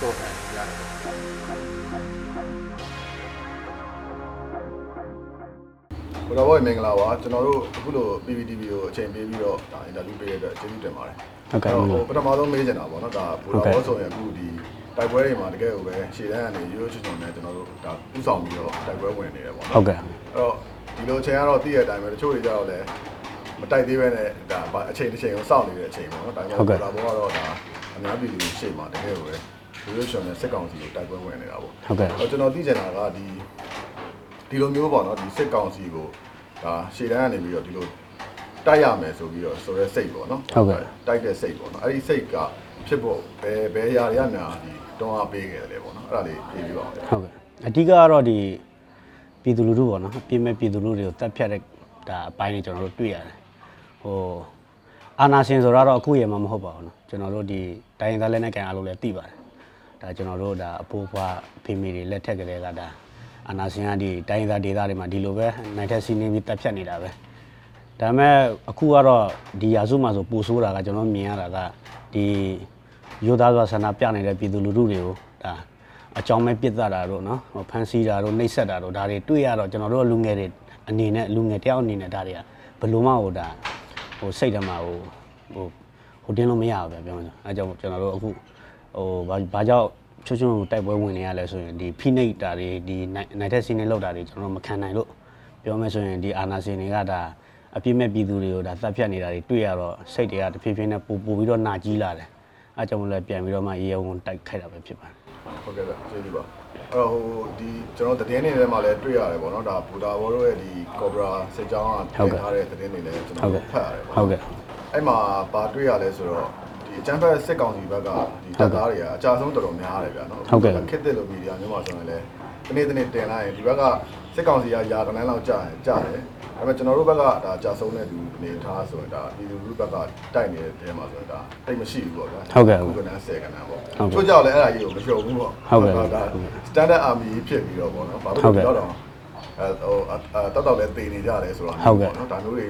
တော့တယ်ကြားတယ်ဘုရားဘောမင်္ဂလာပါကျွန်တော်တို့အခုလို PPTV ကိုအချိန်ပေးပြီးတော့ဒါအင်တာဗျူးပေးရတဲ့အတွက်ကျေးဇူးတင်ပါတယ်ဟုတ်ကဲ့အဲ့တော့ဟိုပထမဆုံးမေးချင်တာပေါ့နော်ဒါဘုရားဘောဆိုရင်အခုဒီတိုက်ပွဲတွေမှာတကယ်ကိုပဲရှေ့တန်းကနေရိုးရိုးချွတ်ချွတ်နဲ့ကျွန်တော်တို့ဒါဥဆောင်ပြီးတော့တိုက်ပွဲဝင်နေတယ်ပေါ့နော်ဟုတ်ကဲ့အဲ့တော့ဒီလိုအချိန်ကတော့သိရတဲ့အတိုင်းပဲတချို့တွေကြတော့လည်းမတိုက်သေးပဲနဲ့ဒါအချိန်တစ်ချိန်ကိုစောင့်နေတဲ့အချိန်ပေါ့နော်ဒါပေမဲ့ဘုရားဘောကတော့ဒါအများပြည်သူရှေ့မှာတကယ်ကိုပဲ ရိုးရိုးချွတ်ချွတ်နဲ့စစ်ကောင်စီကိုတိုက်ပွဲဝင်နေတာပေါ့ဟုတ်ကဲ့အဲ့တော့ကျွန်တော်သိချင်တာကဒီဒီလိုမျိုးပေါ့နော်ဒီစစ်ကောင်စီကိုဒါရှေ့တန်းကနေပြီးတော့ဒီလိုတိုက်ရမယ်ဆိုပြီးတော့ဆိုရဲစိတ်ပေါ့နော်ဟုတ်ကဲ့တိုက်တဲ့စိတ်ပေါ့နော်အဲ့ဒီစိတ်ကဖြစ်ဖို့ဘယ်ဘယ်ຢာတွေကများဒီတွန်းအားပေးခဲ့တယ်လေပေါ့နော်အဲ့ဒါလေးဖြေပြီးပါဦးဟုတ်ကဲ့အဓိကကတော့ဒီပြည်သူလူထုပေါ့နော်ပြည်မဲ့ပြည်သူလူတွေကိုတက်ဖြတ်တဲ့ဒါအပိုင်းတွေကျွန်တော်တို့တွေ့ရတယ်ဟိုအာနာရှင်ဆိုတော့အခုရေမှမဟုတ်ပါဘူးနော်ကျွန်တော်တို့ဒီတိုင်းရင်းသားလက်နက်ကန်အားလုံးလည်းသိပါတယ် ဒါကျွန်တော်တို့ဒါအဖိုးဖွားဖေမီတွေလက်ထက်ကလေးကဒါအာနာရှင်ကဒီတိုင်းရင်းသားဒေသတွေမှာဒီလိုပဲနိုင်ထက်စီးနေပြီးတက်ဖြတ်နေတာပဲဒါပေမဲ့အခုကတော့ဒီရာစုမှာဆိုပူဆိုးတာကကျွန်တော်မြင်ရတာကဒီရိုးသားစွာဆန္ဒပြနေတဲ့ပြည်သူလူထုတွေကိုဒါအကြောင်းမဲ့ပြစ်သားတာတို့နော်ဟိုဖန်ဆီးတာတို့နှိပ်စက်တာတို့ဒါတွေတွေ့ရတော့ကျွန်တော်တို့လူငယ်တွေအနေနဲ့လူငယ်တယောက်အနေနဲ့ဒါတွေကဘယ်လိုမှဟိုဒါဟိုစိတ်ထဲမှာဟိုဟိုဟိုတင်းလို့မရဘူးဗျပြောမှဆိုအဲကြောင့်ကျွန်တော်တို့အခု ဟိုဘာဘာကြောင့်ချွတ်ချွတ်တိုက်ပွဲဝင်နေရလဲဆိုရင်ဒီဖိနှိပ်တာတွေဒီနိုင်တဲ့စီနေလောက်တာတွေကျွန်တော်တို့မခံနိုင်လို့ပြောမယ်ဆိုရင်ဒီအာနာစင်တွေကဒါအပြစ်မဲ့ပြည်သူတွေကိုဒါတပ်ဖြတ်နေတာတွေတွေ့ရတော့စိတ်တွေကတဖြည်းဖြည်းနဲ့ပူပူပြီးတော့နာကြီးလာတယ်အဲကြောင့်မလို့ပြန်ပြီးတော့မှရေုံတိုက်ခိုက်တာပဲဖြစ်ပါတယ်ဟုတ်ကဲ့ဗျကျေးဇူးပါအဲ့တော့ဟိုဒီကျွန်တော်သတင်းတွေထဲမှာလည်းတွေ့ရတယ်ပေါ့နော်ဒါဘူတာဘောတို့ရဲ့ဒီကော်ဘရာစစ်ကြောင်းကဟုတ်ကဲ့ထားတဲ့သတင်းတွေလည်းကျွန်ဟုတ်တော်ကဲ့ဖတ်ရတယ်ပေါ့ဟုတ်ကဲ့အဲ့မှာပါတွေ့ရလဲဆိုတော့ဒီ အချမ်းဖက်စစ်ကောင်စီဘက်ကဒီတပ်သားတွေကအကြဆုံးတော်တော်များတယ်ဗျာနော်ဟုတ်ကဲ့ခစ်တဲ့လိုမီဒီယာမျိုးမှာဆိုရင်လည်းဒီနေ့ဒီနေ့တင်လိုက်ရင်ဒီဘက်ကစစ်ကောင်စီကယာကနန်းလောက်ကြာရင်ကြာတယ်ဒါပေမဲ့ကျွန်တော်တို့ဘက်ကဒါကြာဆုံးတဲ့လူအနေထားဆိုရင်ဒါဒီလူလူဘက်ကတိုက်နေတဲ့တဲမှာဆိုရင်ဒါတိတ်မရှိဘူးပေါ့ဗျာဟုတ်ကဲ့ခုကနန်းဆယ်ကနန်းပေါ့ဟုတ်ကဲ့ချို့ကြောက်လဲအဲ့ဒါကြီးကိုမပြောဘူးပေါ့ဟုတ်ကဲ့ဒါ standard army ဖြစ်ပြီးတော့ပေါ့နော်ဘာလို့ဟုတ်ကဲ့လဲတော့အဲဟိုအတော်တော်လည်းတည်နေကြတယ်ဆိုတော့ဟုတ်ကဲ့နော်ဒါမျိုးတွေ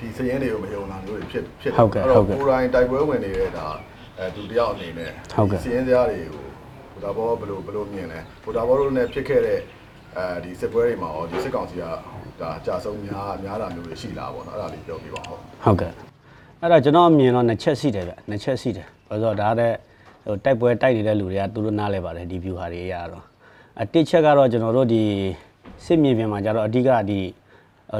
ဒီစရင်တွေကိုမယုံတာမျိုးတွေဖြစ်ဖြစ်ဟုတ်ကဲ့အဲ့တော့ဟုတ်ကဲ့ကိုယ်တိုင်တိုက်ပွဲဝင်နေတဲ့ဒါအဲသူတယောက်အနေနဲ့ဟုတ်ကဲ့ဒီစရင်စရာတွေကိုဘုရားဘောဘယ်လိုဘယ်လိုမြင်လဲဘုရားဘောတို့နဲ့ဖြစ်ခဲ့တဲ့အဲဒီစစ်ပွဲတွေမှာရောဒီစစ်ကောင်စီကဒါကြာဆုံးများများတာမျိုးတွေရှိလာပေါ့နော်အဲ့ဒါလေးပြောပြပါဦးဟုတ်ကဲ့အဲ့တော့ကျွန်တော်အမြင်တော့နှစ်ချက်ရှိတယ်ဗျနှစ်ချက်ရှိတယ်ဘာလို့လဲဆိုတော့ဒါတဲ့ဟိုတိုက်ပွဲတိုက်နေတဲ့လူတွေကသူတို့နားလဲပါတယ်ဒီ view ဟာတွေရတော့အတစ်ချက်ကတော့ကျွန်တော်တို့ဒီစစ်မြေပြင်မှာကျတော့အဓိကဒီ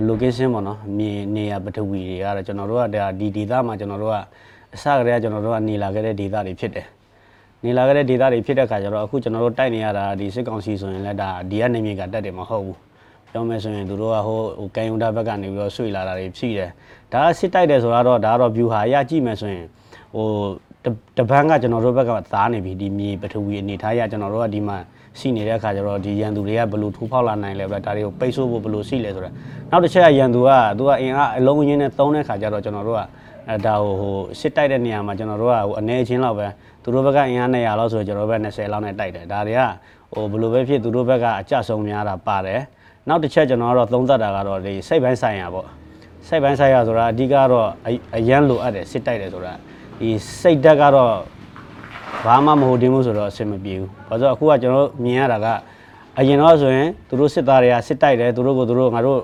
location ပေါ့နော်မြေနေရာပထဝီတွေကတော့ကျွန်တော်တို့ကဒါဒီဒေသမှာကျွန်တော်တို့ကအစကတည်းကကျွန်တော်တို့ကနေလာခဲ့တဲ့ဒေသတွေဖြစ်တယ်နေလာခဲ့တဲ့ဒေသတွေဖြစ်တဲ့ခါကျတော့အခုကျွန်တော်တို့တိုက်နေရတာဒီစစ်ကောင်စီဆိုရင်လည်းဒါဒီကနေမြေကတက်တယ်မဟုတ်ဘူးပြောမယ်ဆိုရင်သူတို့ကဟိုဟိုကန်ယုံတာဘက်ကနေပြီးတော့ဆွေလာတာတွေဖြည့်တယ်ဒါကစစ်တိုက်တယ်ဆိုတော့ဒါကတော့ view ဟာအရကြည့်မယ်ဆိုရင်ဟိုတတပန်းကကျွန်တော်တို့ဘက်ကသားနေပြီဒီမြေပထဝီအနေထားရကျွန်တော်တို့ကဒီမှာ ရှိနေတဲ့အခါကျတော့ဒီရန်သူတွေကဘယ်လိုထိုးဖောက်လာနိုင်လဲပဲဒါတွေကိုပိတ်ဆို့ဖို့ဘယ်လိုရှိလဲဆိုတော့နောက်တစ်ချက်ကရန်သူကသူကအင်အားအလုံးရင်းနဲ့သုံးတဲ့ခါကျတော့ကျွန်တော်တို့ကအဲဒါဟိုဟိုစစ်တိုက်တဲ့နေရာမှာကျွန်တော်တို့ကဟိုအနေချင်းလောက်ပဲသူတို့ဘက်ကအင်အား200လောက်ဆိုကျွန်တော်တို့ဘက်20လောက်နဲ့တိုက်တယ်ဒါတွေကဟိုဘယ်လိုပဲဖြစ်သူတို့ဘက်ကအကြဆုံးများတာပါတယ်နောက်တစ်ချက်ကျွန်တော်ကတော့သုံးသပ်တာကတော့ဒီစိတ်ပိုင်းဆိုင်ရာပေါ့စိတ်ပိုင်းဆိုင်ရာဆိုတာအဓိကတော့အအရန်လိုအပ်တယ်စစ်တိုက်တယ်ဆိုတာဒီစိတ်ဓာတ်ကတော့ ဘာမှမဟုတ်တင်ဘူးဆိုတော့အဆင်မပြေဘူးဘာလို့လဲဆိုတော့အခုကကျွန်တော်တို့မြင်ရတာကအရင်တော့ဆိုရင်သူတို့စစ်သားတွေကစစ်တိုက်တယ်သူတို့ကိုသူတို့ငါတို့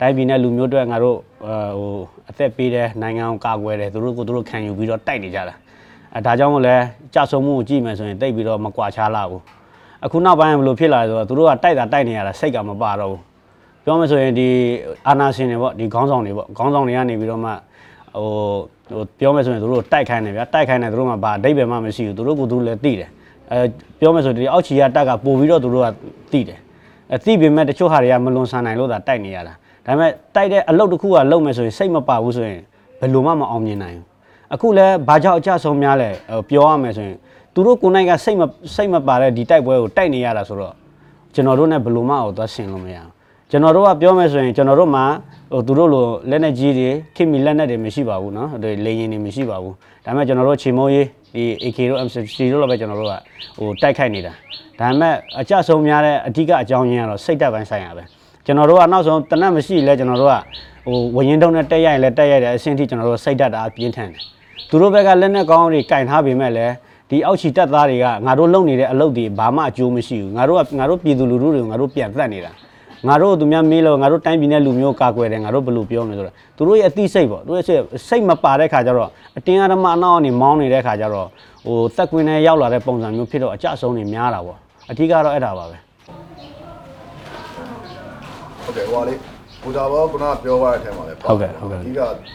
တိုင်းပြည်နဲ့လူမျိုးတွေငါတို့ဟိုအသက်ပေးတယ်နိုင်ငံကိုကာကွယ်တယ်သူတို့ကိုသူတို့ခံယူပြီးတော့တိုက်နေကြတာအဲဒါကြောင့်မို့လဲကြဆုံမှုကိုကြည့်မယ်ဆိုရင်တိတ်ပြီးတော့မကွာခြားလာဘူးအခုနောက်ပိုင်းဘယ်လိုဖြစ်လာလဲဆိုတော့သူတို့ကတိုက်တာတိုက်နေရတာစိတ်ကမပါတော့ဘူးပြောမယ်ဆိုရင်ဒီအာနာရှင်တွေပေါ့ဒီခေါင်းဆောင်တွေပေါ့ခေါင်းဆောင်တွေကနေပြီးတော့မှ ဟိုဟိုပြောမယ်ဆိုရင်သူတို့တိုက်ခိုင်းတယ်ဗျာတိုက်ခိုင်းတယ်သူတို့ကဘာအဓိပ္ပာယ်မှမရှိဘူးသူတို့ကသူတို့လည်းသိတယ်အဲပြောမယ်ဆိုဒီအောက်ချီကတက်ကပို့ပြီးတော့သူတို့ကသိတယ်အဲသိပေမဲ့တချို့ဟာတွေကမလွန်ဆန်နိုင်လို့သာတိုက်နေရတာဒါပေမဲ့တိုက်တဲ့အလုပ်တစ်ခုကလုပ်မယ်ဆိုရင်စိတ်မပါဘူးဆိုရင်ဘယ်လိုမှမအောင်မြင်နိုင်ဘူးအခုလဲဘာကြောင့်အကြဆုံးများလဲဟိုပြောရမယ်ဆိုရင်သူတို့ကိုယ်နိုင်ကစိတ်မစိတ်မပါတဲ့ဒီတိုက်ပွဲကိုတိုက်နေရတာဆိုတော့ကျွန်တော်တို့ ਨੇ ဘယ်လိုမှတော့သွားဆင်လို့မရဘူး ကျွန်တော်တို့ကပြောမယ်ဆိုရင်ကျွန်တော်တို့မှာဟိုသူတို့လိုလက်နဲ့ကြီးတွေခင်မီလက်နဲ့တွေမရှိပါဘူးเนาะဒီလေရင်တွေမရှိပါဘူးဒါပေမဲ့ကျွန်တော်တို့ချေမိုးရေးဒီ AK တို့ M60 တို့လည်းပဲကျွန်တော်တို့ကဟိုတိုက်ခိုက်နေတာဒါပေမဲ့အကြဆုံးများတဲ့အဓိကအကြောင်းရင်းကတော့စိတ်ဓာတ်ပိုင်းဆိုင်ရာပဲကျွန်တော်တို့ကနောက်ဆုံးတနတ်မရှိလဲကျွန်တော်တို့ကဟိုဝရင်တုံးနဲ့တက်ရိုက်လဲတက်ရိုက်တယ်အဆင့်ထိကျွန်တော်တို့စိတ်ဓာတ်အားပြင်းထန်တယ် သူတို့ဘက်ကလက်နဲ့ကောင်းတွေကင်ထားပေမဲ့လည်းဒီအောက်ချီတက်သားတွေကငါတို့လုပ်နေတဲ့အလုပ်တွေဘာမှအကျိုးမရှိဘူးငါတို့ကငါတို့ပြည်သူလူထုတွေကိုငါတို့ပြန်သက်နေတာ ငါတို့သူများမေးလို့ငါတို့တိုင်းပြည်နဲ့လူမျိုးကာကွယ်တယ်ငါတို့ဘယ်လိုပြောမလဲဆိုတော့သူတို့ရဲ့အသိစိတ်ပေါ့သူတို့ရဲ့စိတ်မပါတဲ့ခါကျတော့အတင်းအဓမ္မအနောက်အနေမောင်းနေတဲ့ခါကျတော့ဟိုသက်ကွင်းနဲ့ရောက်လာတဲ့ပုံစံမျိုးဖြစ်တော့အကြဆုံးတွေများတာပေါ့အထူးကတော့အဲ့ဒါပါပဲဟုတ်ကဲ့ဟိုပါလေဘူတာဘောကပြောသွားတဲ့အထက်မှာလည်းပါဟုတ်ကဲ့ဟုတ်ကဲ့အဓိကဒီ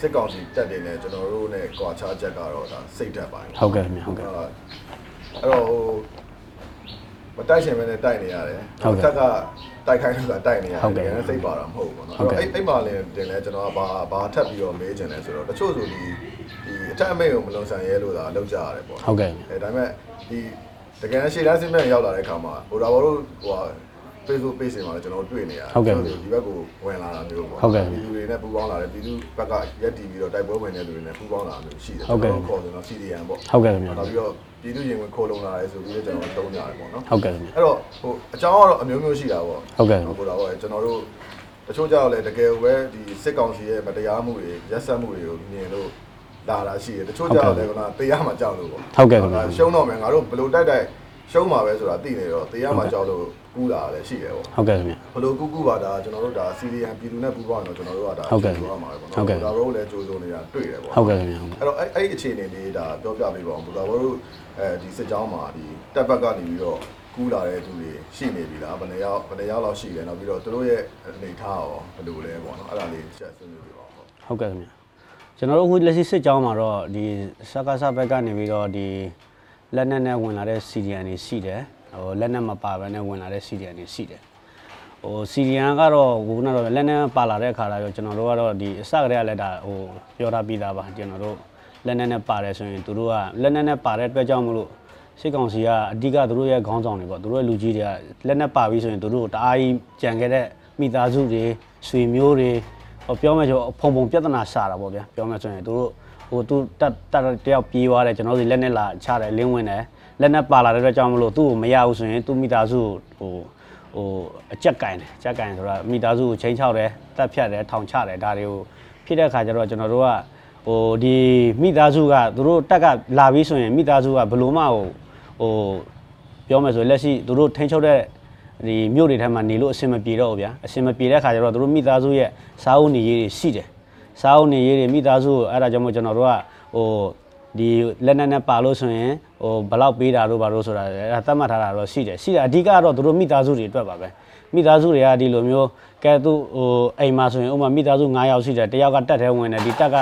စစ်ကောင်စီတက်တယ်နဲ့ကျွန်တော်တို့ ਨੇ ကွာခြားချက်ကတော့ဒါစိတ်ဓာတ်ပိုင်းဟုတ်ကဲ့ခင်ဗျဟုတ်ကဲ့အဲ့တော့ဟိုမတိုက်ရှင်ပဲနဲ့တိုက်နေရတယ်ဟုတ်ကဲ့တက်က တိုက်ခိုင်းလို့ကတိုက်နေရတယ်ဟုတ်ကဲ့တကယ်စိတ်ပါတာမဟုတ်ဘူးပေါ့နော်ဟုတ်ကဲ့အဲ့အဲ့မှာလည်းတင်လဲကျွန်တော်ကဘာဘာထပ်ပြီးတော့မေးချင်လဲဆိုတော့တချို့ဆိုဒီဒီအထက်အမိတ်ကိုမလုံဆန်ရဲလို့သာလောက်ကြရတယ်ပေါ့ ဟုတ်ကဲ့ အဲဒါပေမဲ့ဒီတကယ်ရှေ့တန်းစင်းမဲ့ရောက်လာတဲ့ခါမှာဟိုဒါဘောတို့ဟိုဟာ Facebook page တွေမှာလည်းကျွန်တော်တို့တွေ့နေရတယ်ဟုတ်ကဲ့ကျွန်တော်တို့ဒီဘက်ကိုဝင်လာတာမျိုးပေါ့ဟုတ်ကဲ့ပြည်သူတွေနဲ့ပူးပေါင်းလာတယ်ပြည်သူဘက်ကရက်တီပြီးတော့တိုက်ပွဲဝင်တဲ့လူတွေနဲ့ပူးပေါင်းလာတာမျိုးရှိတယ်ဟုတ်ကဲ့ကျွန်တော်တို့ခေါ်ဆိုတော့ CDN ပေါ့ဟုတ်ကဲ့ခင်ဗျနောက်ပြီးတော့ပြည်သူရင်ဝင်ခိုးလုံလာတယ်ဆိုပြီးတော့ကျွန်တော်တို့တုံးကြတယ်ပေါ့နော်ဟုတ်ကဲ့ခင်ဗျအဲ့တော့ဟိုအကြောင်းကတော့အမျိုးမျိုးရှိတာပေါ့ဟုတ်ကဲ့ဟိုဒါပေါ့ကျွန်တော်တို့တချို့ကြောက်လဲတကယ်ပဲဒီစစ်ကောင်စီရဲ့မတရားမှုတွေရက်စက်မှုတွေကိုမြင်လို့လာတာရှိတယ်တချို့ကြောက်လဲကတရားမှကြောက်လို့ပေါ့ဟုတ်ကဲ့ခင်ဗျရှုံးတော့မယ်ငါတို့ဘယ်လိုတိုက်တိုက် ရှုံးမှာပဲဆိုတာသိနေတော့တရားမှကြောက်လို့ကူးလာတယ်ရှိတယ်ပေါ့ဟုတ်ကဲ့ခင်ဗျဘယ်လိုကူးကူးပါဒါကျွန်တော်တို့ဒါစီရီယန်ပြည်သူနဲ့ပူးပေါင်းတော့ကျွန်တော်တို့ကဒါဟုတ်ကဲ့ကြိုးရမှာပဲပေါ့ဟုတ်ကဲ့ဒါတို့လည်းကြိုးစုံနေတာတွေ့တယ်ပေါ့ဟုတ်ကဲ့ခင်ဗျဟုတ်ကဲ့အဲ့တော့အဲ့အဲ့ဒီအခြေအနေလေးဒါပြောပြပေးပါအောင်ဘုရားတို့အဲဒီစစ်ကြောင်းမှာဒီတက်ဘက်ကနေပြီးတော့ကူးလာတဲ့သူတွေရှိနေပြီလားဘယ်နှယောက်ဘယ်နှယောက်လောက်ရှိလဲနောက်ပြီးတော့သူတို့ရဲ့အနေထားရောဘယ်လိုလဲပေါ့နော်အဲ့ဒါလေးချက်ဆွေးနွေးပြပါဦးဟုတ်ဟုတ်ကဲ့ခင်ဗျကျွန်တော်တို့အခုလက်ရှိစစ်ကြောင်းမှာတော့ဒီစကားစဘက်ကနေပြီးတော့ဒီ လက်နက်နဲ့ဝင်လာတဲ့ CDN တွေရှိတယ်ဟိုလက်နက်မပါဘဲနဲ့ဝင်လာတဲ့ CDN တွေရှိတယ်ဟို CDN ကတော့ခုနကတော့လက်နက်ပါလာတဲ့အခါလာရောကျွန်တော်တို့ကတော့ဒီအစကတည်းကလည်းဒါဟိုပြောထားပြီးသားပါကျွန်တော်တို့လက်နက်နဲ့ပါတယ်ဆိုရင်သူတို့ကလက်နက်နဲ့ပါတဲ့အတွက်ကြောင့်မလို့စစ်ကောင်စီကအဓိကသူတို့ရဲ့ခေါင်းဆောင်တွေပေါ့သူတို့ရဲ့လူကြီးတွေကလက်နက်ပါပြီးဆိုရင်သူတို့တအားကြီးကြံခဲ့တဲ့မိသားစုတွေဆွေမျိုးတွေဟိုပြောမယ်ဆိုဖုံဖုံပြဿနာရှာတာပေါ့ဗျာပြောမယ်ဆိုရင်သူတို့ ဟိုသူတက်တက်တယောက်ပြေးသွားတယ်ကျွန်တော်တို့လက်နဲ့လာချတယ်လင်းဝင်တယ်လက်နဲ့ပါလာတဲ့အတွက်ကြောင့်မလို့သူ့ကိုမရဘူးဆိုရင်သူ့မိသားစုကိုဟိုဟိုအကြက်ကင်တယ်အကြက်ကင်ဆိုတာမိသားစုကိုချိန်ချောက်တယ်တက်ဖြတ်တယ်ထောင်ချတယ်ဒါတွေကိုဖြစ်တဲ့အခါကျတော့ကျွန်တော်တို့ကဟိုဒီမိသားစုကသူတို့တက်ကလာပြီးဆိုရင်မိသားစုကဘလို့မှဟိုဟိုပြောမယ်ဆိုရင်လက်ရှိသူတို့ထိန်းချုပ်တဲ့ဒီမြို့တွေထဲမှာနေလို့အဆင်မပြေတော့ဘူးဗျာအဆင်မပြေတဲ့ခါကျတော့သူတို့မိသားစုရဲ့စားအုပ်နေရေးတွေရှိတယ် စားအုပ်နေရေးတွေမိသားစုကိုအဲ့ဒါကြောင့်မို့ကျွန်တော်တို့ကဟိုဒီလက်နက်နဲ့ပါလို့ဆိုရင်ဟိုဘလောက်ပေးတာတို့ဘာလို့ဆိုတာလဲအဲ့ဒါသတ်မှတ်ထားတာတော့ရှိတယ်ရှိတယ်အဓိကတော့သူတို့မိသားစုတွေအတွက်ပါပဲမိသားစုတွေကဒီလိုမျိုးကဲသူဟိုအိမ်မှာဆိုရင်ဥပမာမိသားစု9ယောက်ရှိတယ်တယောက်ကတက်ထဲဝင်တယ်ဒီတက်က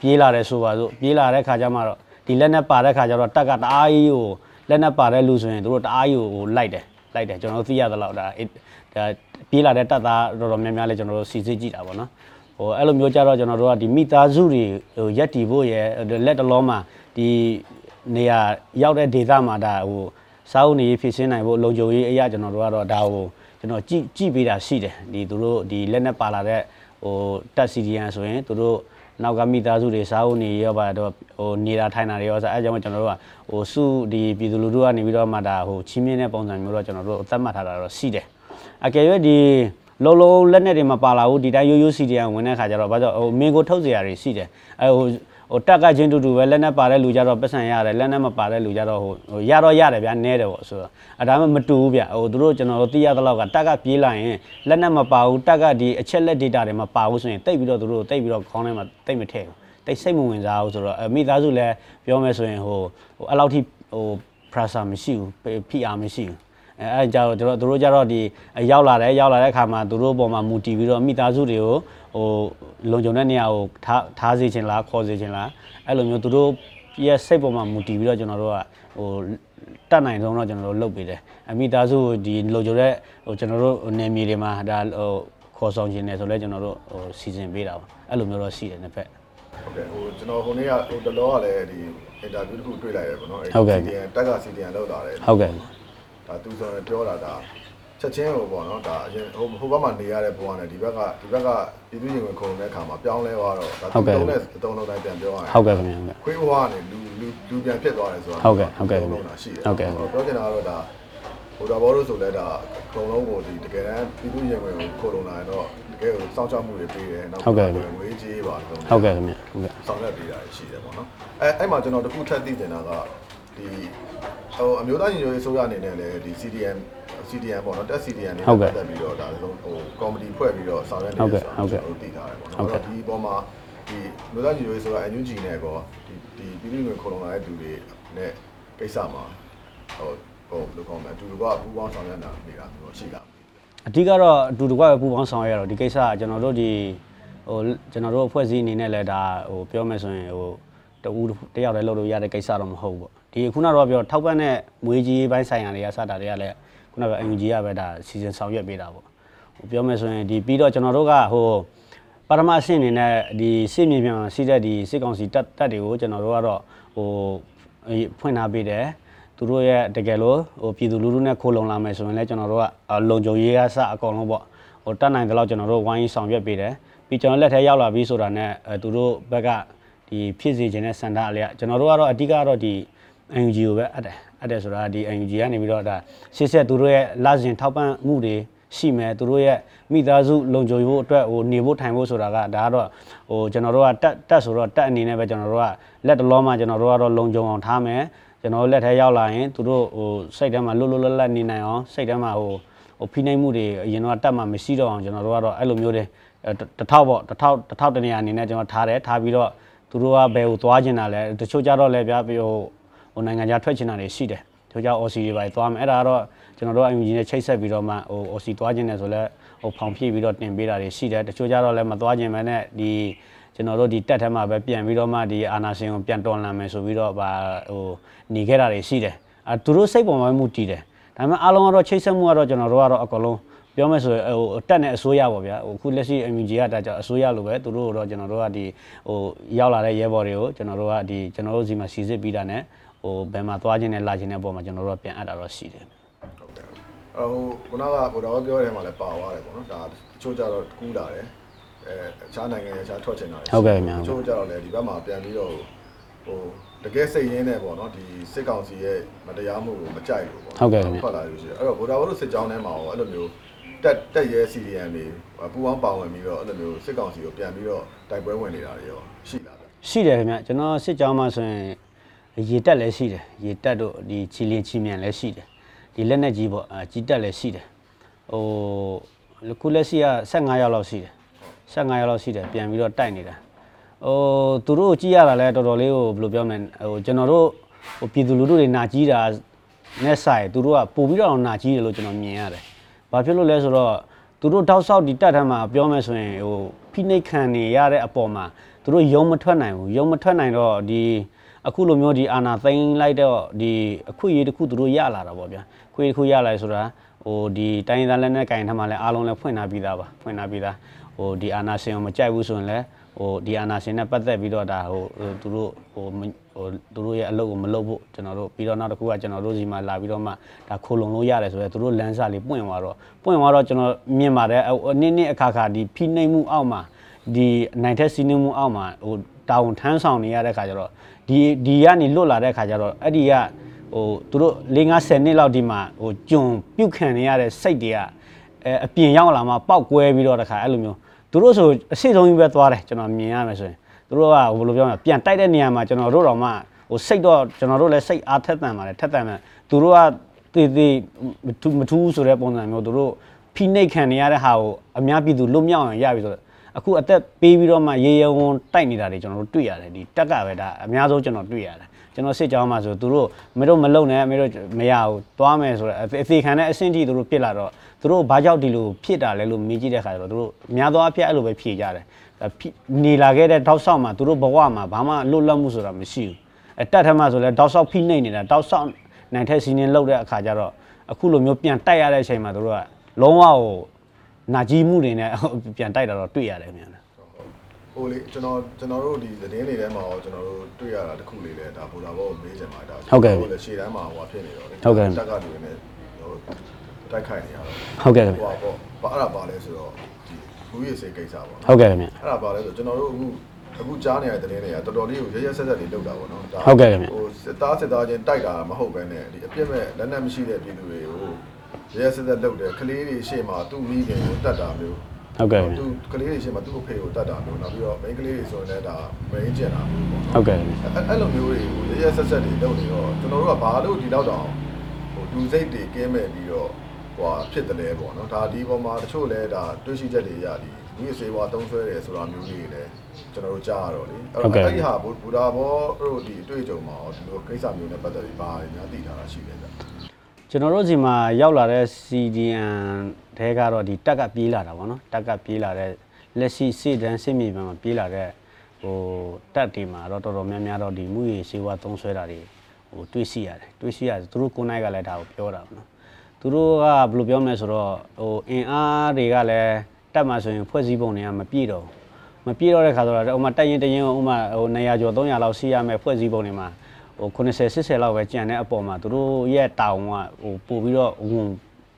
ပြေးလာတယ်ဆိုပါစို့ပြေးလာတဲ့ခါကျမှတော့ဒီလက်နဲ့ပါတဲ့ခါကျတော့တက်ကတအားကြီးဟိုလက်နဲ့ပါတဲ့လူဆိုရင်တို့တအားကြီးကိုလိုက်တယ်လိုက်တယ်ကျွန်တော်တို့သိရသလောက်ဒါအဲ့ဒါပြေးလာတဲ့တပ်သားတော်တော်များများလည်းကျွန်တော်တို့စီစစ်ကြည့်တာပေါ့နော် ဟိုအဲ့လိုမျိုးကြတော့ကျွန်တော်တို့ကဒီမိသားစုတွေဟိုရက်တီဖို့ရယ်လက်တလုံးမှာဒီနေရာရောက်တဲ့ဒေသမှာဒါဟိုစားအုပ်နေရေးဖြစ်ရှင်းနိုင်ဖို့လုံခြုံရေးအရာကျွန်တော်တို့ကတော့ဒါဟိုကျွန်တော်ကြည့်ကြည့်ပေးတာရှိတယ်ဒီသူတို့ဒီလက်နဲ့ပါလာတဲ့ဟိုတက်စီဒီယန်ဆိုရင်သူတို့နောက်ကမိသားစုတွေစားဖို့နေရောပါတော့ဟိုနေတာထိုင်တာတွေရောဆိုအဲအကြောင်းကျွန်တော်တို့ကဟိုစုဒီပြည်သူလူထုကနေပြီးတော့မှဒါဟိုချင်းမြင့်တဲ့ပုံစံမျိုးတော့ကျွန်တော်တို့သတ်မှတ်ထားတာတော့ရှိတယ်အကယ်၍ဒီ လုံးလုံးလက်နဲ့တွေမပါလာဘူးဒီတိုင်းရိုးရိုးစီဒီယန်ဝင်တဲ့ခါကျတော့ဘာကြောင့်ဟိုမင်းကိုထုတ်เสียရတွေရှိတယ်အဲဟိုဟိုတက်ကချင်းတူတူပဲလက်နဲ့ပါတဲ့လူကြတော့ပတ်စံရတယ်လက်နဲ့မပါတဲ့လူကြတော့ဟိုဟိုရတော့ရတယ်ဗျာနဲတယ်ပေါ့ဆိုတော့အဲဒါမှမတူဘူးဗျဟိုသူတို့ကျွန်တော်တို့သိရသလောက်ကတက်ကပြေးလာရင်လက်နဲ့မပါဘူးတက်ကဒီအချက်လက် data တွေမပါဘူးဆိုရင်တိတ်ပြီးတော့သူတို့တိတ်ပြီးတော့ခေါင်းထဲမှာတိတ်မထည့်ဘူး တိတ်စိတ်မဝင်စားဘူးဆိုတော့အမိသားစုလည်းပြောမယ်ဆိုရင်ဟိုဟိုအဲ့လောက်ထိဟို pressure မရှိဘူးဖိအားမရှိဘူး အဲအဲကြတော့တို့တို့ကြတော့ဒီရောက်လာတယ်ရောက်လာတဲ့အခါမှာသူတို့ပေါ်မှာမူတည်ပြီးတော့မိသားစုတွေကိုဟိုလုံခြုံတဲ့နေရာကိုထားထားစေချင်လားခေါ်စေချင်လားအဲ့လိုမျိုးသူတို့ရဲ့စိတ်ပေါ်မှာမူတည်ပြီးတော့ကျွန်တော်တို့ကဟိုတတ်နိုင်ဆုံးတော့ကျွန်တော်တို့လုပ်ပေးတယ်အမိသားစုဒီလုံခြုံတဲ့ဟိုကျွန်တော်တို့နေမြေတွေမှာဒါဟိုခေါ်ဆောင်ခြင်းနေဆိုလဲကျွန်တော်တို့ဟိုစီစဉ်ပေးတာပါအဲ့လိုမျိုးတော့ရှိတယ်နှစ်ဖက်ဟုတ်ကဲ့ဟိုကျွန်တော်ဟိုနေ့ကဟိုတလောကလည်းဒီအင်တာဗျူးတစ်ခုတွေ့လိုက်ရပေါ့နော်ဟုတ်ကဲ့ CDN တက်က CDN လောက်တာတယ်ဟုတ်ကဲ့ ဒါသူဆိုရင်ပြောတာဒါချက်ချင်းဟိုပေါ့နော်ဒါအရင်ဟိုဟိုဘက်မှာနေရတဲ့ဘဝနဲ့ဒီဘက်ကဒီဘက်ကပြည်သူ့ရင်ဝင်ခုံတဲ့အခါမှာပြောင်းလဲသွားတော့ဒါသူတုံးတဲ့အတုံးလုံးတိုင်းပြန်ပြောရရင်ဟုတ်ကဲ့ခင်ဗျာဟုတ်ကဲ့ခွေးဘဝကနေလူလူလူပြန်ဖြစ်သွားတယ်ဆိုတာဟုတ်ကဲ့ဟုတ်ကဲ့လုံးတာရှိတယ်ဟုတ်ကဲ့ပြောချင်တာကတော့ဒါဟိုဒါဘောလို့ဆိုလဲဒါအကုန်လုံးကိုဒီတကယ်တမ်းပြည်သူ့ရင်ဝင်ကိုခိုးလုံလာရင်တော့တကယ်ကိုစောင့်ရှောက်မှုတွေပေးတယ်နောက်ဟုတ်ကဲ့ငွေကြေးပါတော့ဟုတ်ကဲ့ခင်ဗျာဟုတ်ကဲ့ဆောင်ရွက်ပေးတာရှိတယ်ပေါ့နော်အဲအဲ့မှာကျွန်တော်တခုထပ်သိနေတာကဒီ ဟိုအမျိုးသားညီညွတ်ရေးဆိုရအနေနဲ့လည်းဒီ CDN CDN ပေါ့နော်တက် CDN နဲ့ပတ်သက်ပြီးတော့ဒါလုံးဟိုကော်မတီဖွဲ့ပြီးတော့ဆောင်ရွက်နေတယ်ဆိုတာကျွန်တော်သိထားတယ်ပေါ့နော်ဒီအပေါ်မှာဒီအမျိုးသားညီညွတ်ရေးဆိုရ NUG နဲ့ကောဒီဒီပြည်သူ့ဝင်ခုံလုံလာတဲ့သူတွေနဲ့ကိစ္စမှာဟိုဟိုဘယ်လိုကောင်းမလဲအတူတူကပူးပေါင်းဆောင်ရွက်နေတာနေတာမျိုးရှိလားအဓိကတော့အတူတကွပဲပူပေါင်းဆောင်ရွက်ရတော့ဒီကိစ္စကကျွန်တော်တို့ဒီဟိုကျွန်တော်တို့အဖွဲ့အစည်းအနေနဲ့လည်းဒါဟိုပြောမယ်ဆိုရင်ဟိုတူတယောက်တည်းလုပ်လို့ရတဲ့ကိစ္စတော့မဟုတ်ဘူးပေါ့ ဒီခုနကတော့ပြောထောက်ပံ့တဲ့မွေးကြီးပိုင်းဆိုင်ရာတွေကစတာတွေကလည်းခုနက UNG ကပဲဒါစီစဉ်ဆောင်ရွက်ပေးတာပေါ့ဟိုပြောမယ်ဆိုရင်ဒီပြီးတော့ကျွန်တော်တို့ကဟိုပထမအဆင့်အနေနဲ့ဒီစစ်မြေပြင်မှာရှိတဲ့ဒီစစ်ကောင်စီတပ်တပ်တွေကိုကျွန်တော်တို့ကတော့ဟိုဖွင့်ထားပေးတယ်သူတို့ရဲ့တကယ်လို့ဟိုပြည်သူလူထုနဲ့ခိုးလုံလာမယ်ဆိုရင်လည်းကျွန်တော်တို့ကလုံခြုံရေးအစအကုန်လုံးပေါ့ဟိုတတ်နိုင်တဲ့လောက်ကျွန်တော်တို့ဝိုင်းဆောင်ရွက်ပေးတယ်ပြီးကျွန်တော်လက်ထဲရောက်လာပြီဆိုတာနဲ့အဲသူတို့ဘက်ကဒီဖြစ်စေခြင်းနဲ့စန္ဒအလျက်ကျွန်တော်တို့ကတော့အဓိကတော့ဒီ NUG ကိုပဲအပ်တယ်အပ်တယ်ဆိုတာဒီ NUG ကနေပြီးတော့ဒါရှေ့ဆက်သူတို့ရဲ့လစဉ်ထောက်ပံ့မှုတွေရှိမယ်သူတို့ရဲ့မိသားစုလုံခြုံရေးအတွက်ဟိုနေဖို့ထိုင်ဖို့ဆိုတာကဒါကတော့ဟိုကျွန်တော်တို့ကတက်တက်ဆိုတော့တက်အနေနဲ့ပဲကျွန်တော်တို့ကလက်တလုံးမှာကျွန်တော်တို့ကတော့လုံခြုံအောင်ထားမယ်ကျွန်တော်တို့လက်ထဲရောက်လာရင်သူတို့ဟိုစိတ်ထဲမှာလွတ်လွတ်လပ်လပ်နေနိုင်အောင်စိတ်ထဲမှာဟိုဟိုဖိနှိပ်မှုတွေအရင်တော့တတ်မှမရှိတော့အောင်ကျွန်တော်တို့ကတော့အဲ့လိုမျိုးတွေအဲတစ်ထောက်ပေါ့တစ်ထောက်တစ်ထောက်တနေရာအနေနဲ့ကျွန်တော်ထားတယ်ထားပြီးတော့သူတို့ကဘယ်ကိုသွားကျင်တာလဲတချို့ကြတော့လည်းဗျာပြီးဟိုဟို နိုင်ငံခြားထွက်ကျင်တာတွေရှိတယ်တချို့ကြ OC တွေပါသွားမယ်အဲ့ဒါကတော့ကျွန်တော်တို့ UNG နဲ့ချိတ်ဆက်ပြီးတော့မှဟို OC သွားကျင်တယ်ဆိုလဲဟိုဖောင်ဖြည့်ပြီးတော့တင်ပေးတာတွေရှိတယ်တချို့ကြတော့လည်းမသွားကျင်မဲနဲ့ဒီကျွန်တော်တို့ဒီတက်ထဲမှာပဲပြန်ပြီးတော့မှဒီအာနာရှင်ကိုပြန်တော်လှန်မယ်ဆိုပြီးတော့ဗာဟိုနေခဲ့တာတွေရှိတယ်အဲသူတို့စိတ်ပေါ်မှာမှုတည်တယ်ဒါပေမဲ့အားလုံးကတော့ချိတ်ဆက်မှုကတော့ကျွန်တော်တို့ကတော့အကုန်လုံးပြောမယ်ဆိုရင်ဟိုတက်နဲ့အစိုးရပေါ့ဗျာဟိုခုလက်ရှိ MUG ကဒါကြောင့်အစိုးရလိုပဲသူတို့တော့ကျွန်တော်တို့ကဒီဟိုရောက်လာတဲ့ရဲဘော်တွေကိုကျွန်တော်တို့ကဒီကျွန်တော်တို့စီမှာစီစစ်ပြီးတာနဲ့ ဟိုဘယ်မှာသွားခြင်းနဲ့လာခြင်းနဲ့ပုံမှာကျွန်တော်တို့ကပြန်အပ်တာတော့ရှိတယ်ဟုတ်တယ်အဟိုခုနကဘုရားပြောတဲ့မှာလည်းပါသွားတယ်ပေါ့နော်ဒါတချို့ကြတော့ကူးလာတယ်အဲအခြားနိုင်ငံရဲ့အခြားထွက်ချင်တာဟုတ်ကဲ့ခင်ဗျာတချို့ကြတော့လည်းဒီဘက်မှာပြန်ပြီးတော့ဟိုတကယ်စိတ်ရင်းနဲ့ပေါ့နော်ဒီစစ်ကောင်စီရဲ့မတရားမှုကိုမကြိုက်လို့ပေါ့ဟုတ်ကဲ့ခင်ဗျာထွက်လာလို့ရှိတယ်အဲ့တော့ဘုရားဘုရားစစ်ကြောင်းထဲမှာရောအဲ့လိုမျိုးတက်တက်ရဲ CDM တွေပူပေါင်းပါဝင်ပြီးတော့အဲ့လိုမျိုးစစ်ကောင်စီကိုပြန်ပြီးတော့တိုက်ပွဲဝင်နေတာတွေရောရှိလာတယ်ရှိတယ်ခင်ဗျကျွန်တော်စစ်ကြောင်းမှာဆိုရင် ရေတက်လည်းရှိတယ်ရေတက်တို့ဒီချီလင်းချီမြန်လည်းရှိတယ်ဒီလက်နဲ့ကြီးပေါ့အာကြီးတက်လည်းရှိတယ်ဟိုခုလက်ရှိက15ရောက်လောက်ရှိတယ်15ရောက်လောက်ရှိတယ်ပြန်ပြီးတော့တိုက်နေတာဟိုသူတို့ကြည့်ရတာလဲတော်တော်လေးဟိုဘယ်လိုပြောမလဲဟိုကျွန်တော်တို့ဟိုပြည်သူလူထုတွေနာကြီးတာနဲ့ဆိုင်သူတို့ကပို့ပြီးတော့နာကြီးတယ်လို့ကျွန်တော်မြင်ရတယ်ဘာဖြစ်လို့လဲဆိုတော့သူတို့တောက်ဆောက်ဒီတက်ထမ်းမှာပြောမယ်ဆိုရင်ဟိုဖိနှိတ်ခံနေရတဲ့အပေါ်မှာသူတို့ယုံမထွက်နိုင်ဘူးယုံမထွက်နိုင်တော့ဒီ အခုလိုမျိုးဒီအာနာသိမ်းလိုက်တော့ဒီအခွင့်အရေးတစ်ခုသူတို့ရလာတာပေါ့ဗျာခွင့်တစ်ခုရလာဆိုတာဟိုဒီတိုင်းရင်းသားလက်နက်ကင်ထမ်းမှလည်းအားလုံးလည်းဖွင့်ထားပြီးသားပါဖွင့်ထားပြီးသားဟိုဒီအာနာရှင်ကိုမကြိုက်ဘူးဆိုရင်လည်းဟိုဒီအာနာရှင်နဲ့ပတ်သက်ပြီးတော့ဒါဟိုဟိုသူတို့ဟိုမဟိုသူတို့ရဲ့အလုပ်ကိုမလုပ်ဖို့ကျွန်တော်တို့ပြီးတော့နောက်တစ်ခုကကျွန်တော်တို့စီမှာလာပြီးတော့မှဒါခိုးလုံလို့ရတယ်ဆိုတော့သူတို့လမ်းစာလေးပွင့်သွားတော့ပွင့်သွားတော့ကျွန်တော်မြင်ပါတယ်ဟိုနည်းနည်းအခါခါဒီဖိနှိပ်မှုအောက်မှာဒီနိုင်တဲ့စီးနှင်းမှုအောက်မှာဟိုတာဝန်ထမ်းဆောင်နေရတဲ့ခါကျတော့ ဒီဒီကနေလွတ်လာတဲ့ခါကျတော့အဲ့ဒီကဟိုသူတို့၄50နှစ်လောက်ဒီမှာဟိုဂျွန်ပြုတ်ခံနေရတဲ့စိတ်တွေကအဲအပြင်ရောက်လာမှပောက်ကွဲပြီးတော့တခါအဲ့လိုမျိုးသူတို့ဆိုအစိဆုံးကြီးပဲသွားတယ်ကျွန်တော်မြင်ရမယ်ဆိုရင်သူတို့ကဘယ်လိုပြောမလဲပြန်တိုက်တဲ့နေရာမှာကျွန်တော်တို့တော့မှဟိုစိတ်တော့ကျွန်တော်တို့လည်းစိတ်အားထက်သန်ပါတယ်ထက်သန်တယ်သူတို့ကတည်တည်မထူးမထူးဆိုတဲ့ပုံစံမျိုးသူတို့ဖိနှိတ်ခံနေရတဲ့ဟာကိုအများပြည်သူလွတ်မြောက်အောင်ရပြီဆိုတော့ အခုအသက်ပေးပြီးတော့မှရေရဝုံတိုက်နေတာတွေကျွန်တော်တို့တွေ့ရတယ်ဒီတက်ကပဲဒါအများဆုံးကျွန်တော်တွေ့ရတယ်ကျွန်တော်စစ်ကြောင်းမှာဆိုသူတို့မတို့မလုံနဲ့မတို့မရဘူးသွားမယ်ဆိုတော့အသေးခံတဲ့အဆင့်ကြီးသူတို့ပြစ်လာတော့သူတို့ဘာကြောင့်ဒီလိုဖြစ်တာလဲလို့မေးကြည့်တဲ့ခါကျတော့သူတို့များသောအားဖြင့်အဲ့လိုပဲဖြေကြတယ်နေလာခဲ့တဲ့တောက်ဆောက်မှာသူတို့ဘဝမှာဘာမှလွတ်လပ်မှုဆိုတာမရှိဘူးအတက်ထမဆိုလဲတောက်ဆောက်ဖိနှိမ့်နေတာတောက်ဆောက်နိုင်တဲ့စီးနေလောက်တဲ့အခါကျတော့အခုလိုမျိုးပြန်တိုက်ရတဲ့အချိန်မှာသူတို့ကလုံးဝဟို နာကြီးမှုတွေနဲ့ပြန်တိုက်တာတော့တွေ့ရတယ်မြန်တယ်ဟိုဟိုလေကျွန်တော်ကျွန်တော်တို့ဒီသတင်းတွေထဲမှာရောကျွန်တော်တို့တွေ့ရတာတစ်ခုလေးလဲဒါဘူလာဘောကိုမေးချင်ပါဒါလေရှေ့တန်းမှာဟိုဖြစ်နေတော့လေတက်ကလူတွေနဲ့ဟိုတိုက်ခိုက်နေရတော့ဟုတ်ကဲ့ခင်ဟိုဗျပေါ့ဘာအဲ့ဒါပါလဲဆိုတော့ဒီလူရေးစေကိစ္စပေါ့ဟုတ်ကဲ့ခင်ဗျအဲ့ဒါပါလဲဆိုကျွန်တော်တို့အခုအခုကြားနေရတဲ့သတင်းတွေကတော်တော်လေးကိုရရဆက်ဆက်လေးလောက်တာပေါ့နော်ဟုတ်ကဲ့ခင်ဗျဟိုစစ်သားစစ်သားချင်းတိုက်တာမဟုတ်ဘဲနဲ့ဒီအပြစ်မဲ့လက်နက်မရှိတဲ့ပြည်သူတွေကို ရရဆက်ဆက်လောက်တယ်ကလေးတွေရှေ့မှာသူ့မိခင်ကိုတတ်တာမျိုးဟုတ်ကဲ့ခင်ဗျသူကလေးတွေရှေ့မှာသူ့အဖေကိုတတ်တာမျိုးနောက်ပြီးတော့မိန်းကလေးတွေဆိုရင်လည်းဒါမိန်းကျင်တာမျိုးပေါ့ဟုတ်ကဲ့ခင်ဗျအဲ့အဲ့လိုမျိုးတွေကိုရရဆက်ဆက်တွေလုပ်နေတော့ကျွန်တော်တို့ကဘာလို့ဒီလောက်တောင်ဟိုလူစိတ်တွေကင်းမဲ့ပြီးတော့ဟိုဖြစ်တယ်လဲပေါ့နော်ဒါဒီပေါ်မှာတချို့လဲဒါတွေးရှိချက်တွေရသည်ဒီစေဝါတုံးဆွဲတယ်ဆိုတာမျိုးလေးတွေလည်းကျွန်တော်တို့ကြားရတော့လေအဲ့တော့အဲ့ဒီဟာဘူဒါဘောတို့ဒီအတွေ့အကြုံမှာဒီလိုကိစ္စမျိုးနဲ့ပတ်သက်ပြီးဘာတွေများသိထားတာရှိလဲဗျ ကျွန်တော်တို့စီမှာရောက်လာတဲ့ CDN တဲကတော့ဒီတက်ကပြေးလာတာဗောနော်တက်ကပြေးလာတဲ့လက်ရှိစစ်တန်းစစ်မြေပြင်မှာပြေးလာတဲ့ဟိုတက်တီမှာတော့တော်တော်များများတော့ဒီမှုရေးစေဝါသုံးဆွဲတာတွေဟိုတွေးစီရတယ်တွေးစီရတယ်သူတို့ကိုယ်နိုင်ကလည်းဒါကိုပြောတာဗောနော်သူတို့ကဘယ်လိုပြောမလဲဆိုတော့ဟိုအင်အားတွေကလည်းတက်မှာဆိုရင်ဖွဲ့စည်းပုံတွေကမပြည့်တော့ဘူးမပြည့်တော့တဲ့ခါဆိုတော့ဥမာတက်ရင်တရင်ဥမာဟို200ကျော်300လောက်စီးရမယ်ဖွဲ့စည်းပုံတွေမှာ ဟို90 80လောက်ပဲကြံတဲ့အပေါ်မှာသူတို့ရဲ့တာဝန်ကဟိုပို့ပြီးတော့ဝင်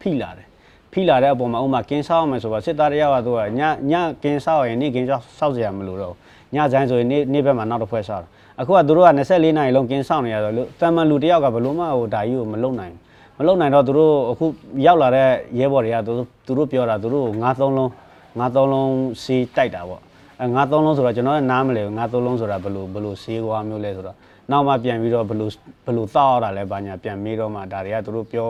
ဖိလာတယ်ဖိလာတဲ့အပေါ်မှာဥမာကင်းဆောက်အောင်မယ်ဆိုတော့စစ်သားတယောက်ကသူကညညကင်းဆောက်ရင်နေ့ကင်းဆောက်ဆောက်เสียမလို့တော့ညဆိုင်ဆိုရင်နေ့နေ့ဘက်မှာနောက်တစ်ဖွဲ့ဆောက်တာအခုကသူတို့က24နာရီလုံးကင်းဆောက်နေရတော့လူတန်မန်လူတယောက်ကဘယ်လို့မှဟိုဒါကြီးကိုမလုံနိုင်ဘူး မလုံနိုင်တော့သူတို့အခုရောက်လာတဲ့ရဲဘော်တွေကသူတို့သူတို့ပြောတာသူတို့ငါးသုံးလုံးငါးသုံးလုံးစီးတိုက်တာပေါ့အဲငါးသုံးလုံးဆိုတော့ကျွန်တော်ကနားမလဲဘူးငါးသုံးလုံးဆိုတာဘယ်လိုဘယ်လိုစီးကွာမျိုးလဲဆိုတော့ နောက်မှပြန်ပြီးတော့ဘယ်လိုဘယ်လိုတောက်ရတာလဲဘာညာပြန်မေးတော့မှဒါတွေကသူတို့ပြော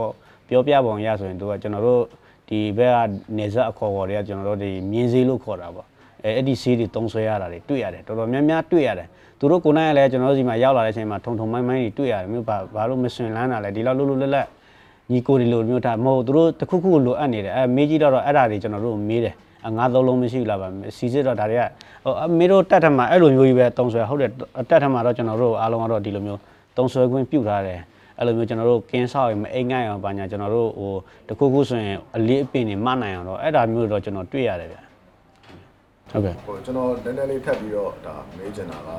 ပြောပြပုံရဆိုရင်သူကကျွန်တော်တို့ဒီဘက်ကနေဆက်အခေါ်ခေါ်တွေကကျွန်တော်တို့ဒီမြင်းစည်းလို့ခေါ်တာပေါ့အဲအဲ့ဒီစီးတွေတုံးဆွဲရတာတွေတွေ့ရတယ်တော်တော်များများတွေ့ရတယ်သူတို့ကိုယ်နိုင်လည်းကျွန်တော်တို့စီမှာရောက်လာတဲ့အချိန်မှာထုံထုံမိုင်းမိုင်းတွေတွေ့ရတယ်မျိုးဘာဘာလို့မဆွင်လန်းတာလဲဒီလောက်လွတ်လွတ်လပ်လပ်ညီကိုဒီလိုမျိုးဒါမဟုတ်သူတို့တစ်ခုခုလိုအပ်နေတယ်အဲမေးကြည့်တော့အဲ့ဒါတွေကျွန်တော်တို့မေးတယ်အ ငါးသုံးလုံးမရှိဘူးလားပါစီစစ်တော့ဒါတွေကဟိုအမေတို့တက်ထမှာအဲ့လိုမျိုးကြီးပဲတုံဆွဲဟုတ်တယ်တက်ထမှာတော့ကျွန်တော်တို့အားလုံးကတော့ဒီလိုမျိုးတုံဆွဲခွင့်ပြုထားတယ်အဲ့လိုမျိုးကျွန်တော်တို့ကင်းဆောက်ရင်မအိမ်ငိုက်အောင်ပါညာကျွန်တော်တို့ဟိုတစ်ခုခုဆိုရင်အလေးအပင်တွေမနိုင်အောင်တော့အဲ့ဒါမျိုးတော့ကျွန်တော်တွေ့ရတယ်ဗျဟုတ်ကဲ့ဟိုကျွန်တော်နည်းနည်းလေးထပ်ပြီးတော့ဒါမေးချင်တာက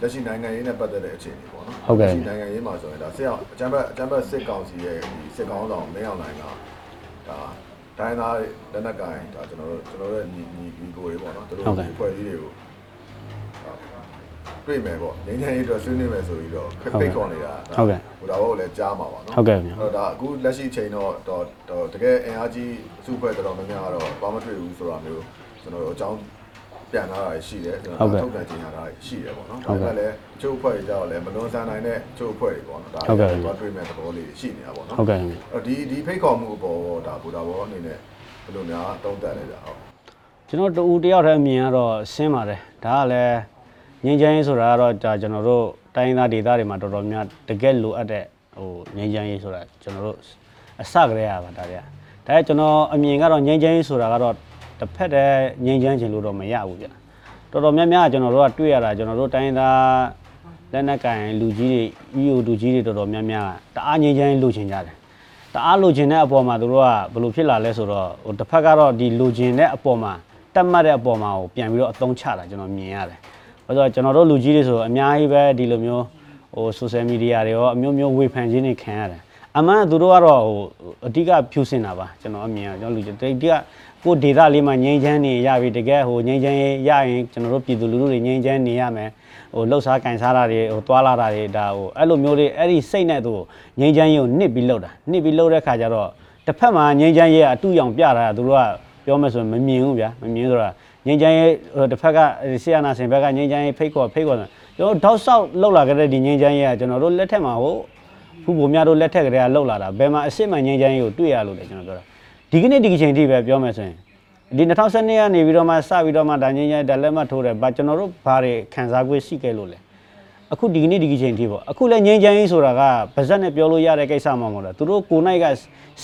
လက်ရှိနိုင်ငံရေးနဲ့ပတ်သက်တဲ့အခြေအနေပေါ့နော်ဟုတ်ကဲ့လက်ရှိနိုင်ငံရေးမှာဆိုရင်ဒါစစ်အောင်အကြမ်းဖက်အကြမ်းဖက်စစ်ကောင်စီရဲ့ဒီစစ်ကောင်ဆောင်မင်းအောင်နိုင်ကဒါ ဒိုင်းသားလက်နက်ကိုင်ဒါကျွန်တော်တို့ကျွန်တော်တို့ညီညီညီကိုတွေပေါ့နော်သူတို့ဒီဖွဲ့စည်းတွေကိုတွေ့မယ်ပေါ့ငင်းငင်းရေးအတွက်ဆွေးနွေးမယ်ဆိုပြီးတော့ဖိတ်ခေါ်နေတာဟိုဒါဘောလည်းကြားမှာပါနော်ဟုတ်ကဲ့ဗျအဲ့တော့ဒါအခုလက်ရှိချိန်တော့တော့တော့တကယ်အင်အားကြီးအစုဖွဲ့တော်တော်များများကတော့ဘာမှတွေ့ဘူးဆိုတာမျိုးကျွန်တော်တို့အကြောင်း ပြန်လာတာရှိတယ်ကျွန်တော်ထုတ်ပြန်ကြေညာတာရှိတယ်ပေါ့နော်ဒါပေမဲ့လည်းကျုပ်အဖွဲ့တွေကြောက်လည်းမလွန်ဆန်နိုင်တဲ့ကျုပ်အဖွဲ့တွေပေါ့နော်ဒါလည်းတော့တွေ့မဲ့သဘောလေးရှိနေတာပေါ့နော်ဟုတ်ကဲ့အဲ့ဒီဒီဖိတ်ခေါ်မှုအပေါ်ဒါဘူတာဘောအနေနဲ့ဘယ်လိုများတုံးတက်လဲကြာဟုတ်ကျွန်တော်တူတယောက်တည်းအမြင်ကတော့ဆင်းပါတယ်ဒါကလည်းငင်းချမ်းရေးဆိုတာကတော့ဒါကျွန်တော်တို့တိုင်းသားဒေသတွေမှာတော်တော်များတကယ်လိုအပ်တဲ့ဟိုငင်းချမ်းရေးဆိုတာကျွန်တော်တို့အစကတည်းကပါဒါတွေကဒါကကျွန်တော်အမြင်ကတော့ငင်းချမ်းရေးဆိုတာကတော့ တစ်ဖက်တည်းငင်းချမ်းခြင်းလို့တော့မရဘူးဗျတော်တော်များများကျွန်တော်တို့ကတွေ့ရတာကျွန်တော်တို့တိုင်းသားလက်နက်ကင်လူကြီးတွေ EU လူကြီးတွေတော်တော်များများကတအားငင်းချမ်းရေးလိုချင်ကြတယ်တအားလိုချင်တဲ့အပေါ်မှာသူတို့ကဘယ်လိုဖြစ်လာလဲဆိုတော့ဟိုတစ်ဖက်ကတော့ဒီလိုချင်တဲ့အပေါ်မှာတတ်မှတ်တဲ့အပေါ်မှာကိုပြန်ပြီးတော့အသုံးချတာကျွန်တော်မြင်ရတယ်။ဘာလို့လဲဆိုတော့ကျွန်တော်တို့လူကြီးတွေဆိုအများကြီးပဲဒီလိုမျိုးဟို social media တွေရောအမျိုးမျိုးဝေဖန်ခြင်းတွေခံရတယ်။အမှန်ကသူတို့ကတော့ဟိုအဓိကဖြူစင်တာပါကျွန်တော်အမြင်ကကျွန်တော်လူကြီးတိတ်က ကိုဒေတာလေးမှာငြိမ်းချမ်းနေရပြီတကယ်ဟိုငြိမ်းချမ်းရေးရရင်ကျွန်တော်တို့ပြည်သူလူထုတွေငြိမ်းချမ်းနေရမယ်ဟိုလှုပ်ရှားကင်စားတာတွေဟိုသွာလာတာတွေဒါဟိုအဲ့လိုမျိုးလေးအဲ့ဒီစိတ်နဲ့သူငြိမ်းချမ်းရေးကိုနှစ်ပြီးလှုပ်တာနှစ်ပြီးလှုပ်တဲ့ခါကျတော့တစ်ဖက်မှာငြိမ်းချမ်းရေးကအတူရောင်ပြတာသူတို့ကပြောမယ်ဆိုရင်မမြင်ဘူးဗျာမမြင်ဆိုတာငြိမ်းချမ်းရေးဟိုတစ်ဖက်ကဆီယနာစင်ဘက်ကငြိမ်းချမ်းရေးဖိတ်ခေါ်ဖိတ်ခေါ်တယ်ကျွန်တော်တောက်ဆောက်လှုပ်လာကြတဲ့ဒီငြိမ်းချမ်းရေးကကျွန်တော်တို့လက်ထက်မှာဟိုဖူးပုံများတို့လက်ထက်ကလေးကလှုပ်လာတာဘယ်မှာအစ်စ်မှငြိမ်းချမ်းရေးကိုတွေ့ရလို့လဲကျွန်တော်ပြောတာ ဒီကနေ့ဒီချိန်ထိပဲပြောမယ်ဆိုရင်ဒီ2012ကနေပြီးတော့မှစပြီးတော့မှဒါငင်းရဲဒါလက်မှတ်ထိုးတယ်ဗာကျွန်တော်တို့ဘာတွေခံစား권ရှိခဲ့လို့လဲအခုဒီကနေ့ဒီကချိန်ထိပေါ့အခုလည်းငင်းချမ်းရေးဆိုတာကဗဇက်နဲ့ပြောလို့ရတဲ့ကိစ္စမှမဟုတ်လားသူတို့ကိုယ်နိုင်က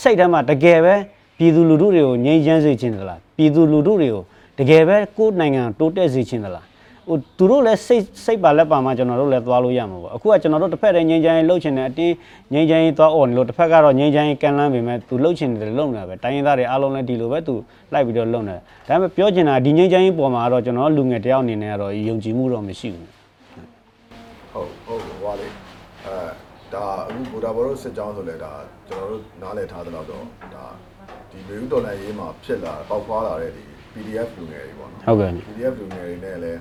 စိတ်ထဲမှာတကယ်ပဲပြည်သူလူထုတွေကိုငြိမ်းချမ်းစေချင်တယ်လားပြည်သူလူထုတွေကိုတကယ်ပဲကိုယ်နိုင်ငံတိုးတက်စေချင်တယ်လား ဟိုသူတို့လည်းစိတ်စိတ်ပါလက်ပါမှကျွန်တော်တို့လည်းသွားလို့ရမှာပေါ့အခုကကျွန်တော်တို့တစ်ဖက်တည်းငိမ့်ချမ်းရေးလှုပ်ချင်တဲ့အတင်းငိမ့်ချမ်းရေးသွားអော်နေလို့တစ်ဖက်ကတော့ငိမ့်ချမ်းရေးကန်လန်းပေမဲ့သူလှုပ်ချင်တယ်လှုပ်နေတာပဲတိုင်းရင်းသားတွေအားလုံးလည်းဒီလိုပဲသူလိုက်ပြီးတော့လှုပ်နေတယ်ဒါပေမဲ့ပြောချင်တာဒီငိမ့်ချမ်းရေးပေါ်မှာကတော့ကျွန်တော်လူငယ်တယောက်အနေနဲ့ကတော့ယုံကြည်မှုတော့မရှိဘူးဟုတ်ဟုတ်ဟွာလေအဲဒါအခုဗိုလ်ဒါဘောတို့စစ်ကြောင်းဆိုလဲဒါကျွန်တော်တို့နားလည်ထားသလောက်တော့ဒါဒီလူဦးတော်လိုင်းရေးမှာဖြစ်လာပေါက်ဖွာလာတဲ့ဒီ PDF လူငယ်တွေပေါ့နော်ဟုတ်ကဲ့ PDF လူငယ်တွေနဲ့လည်း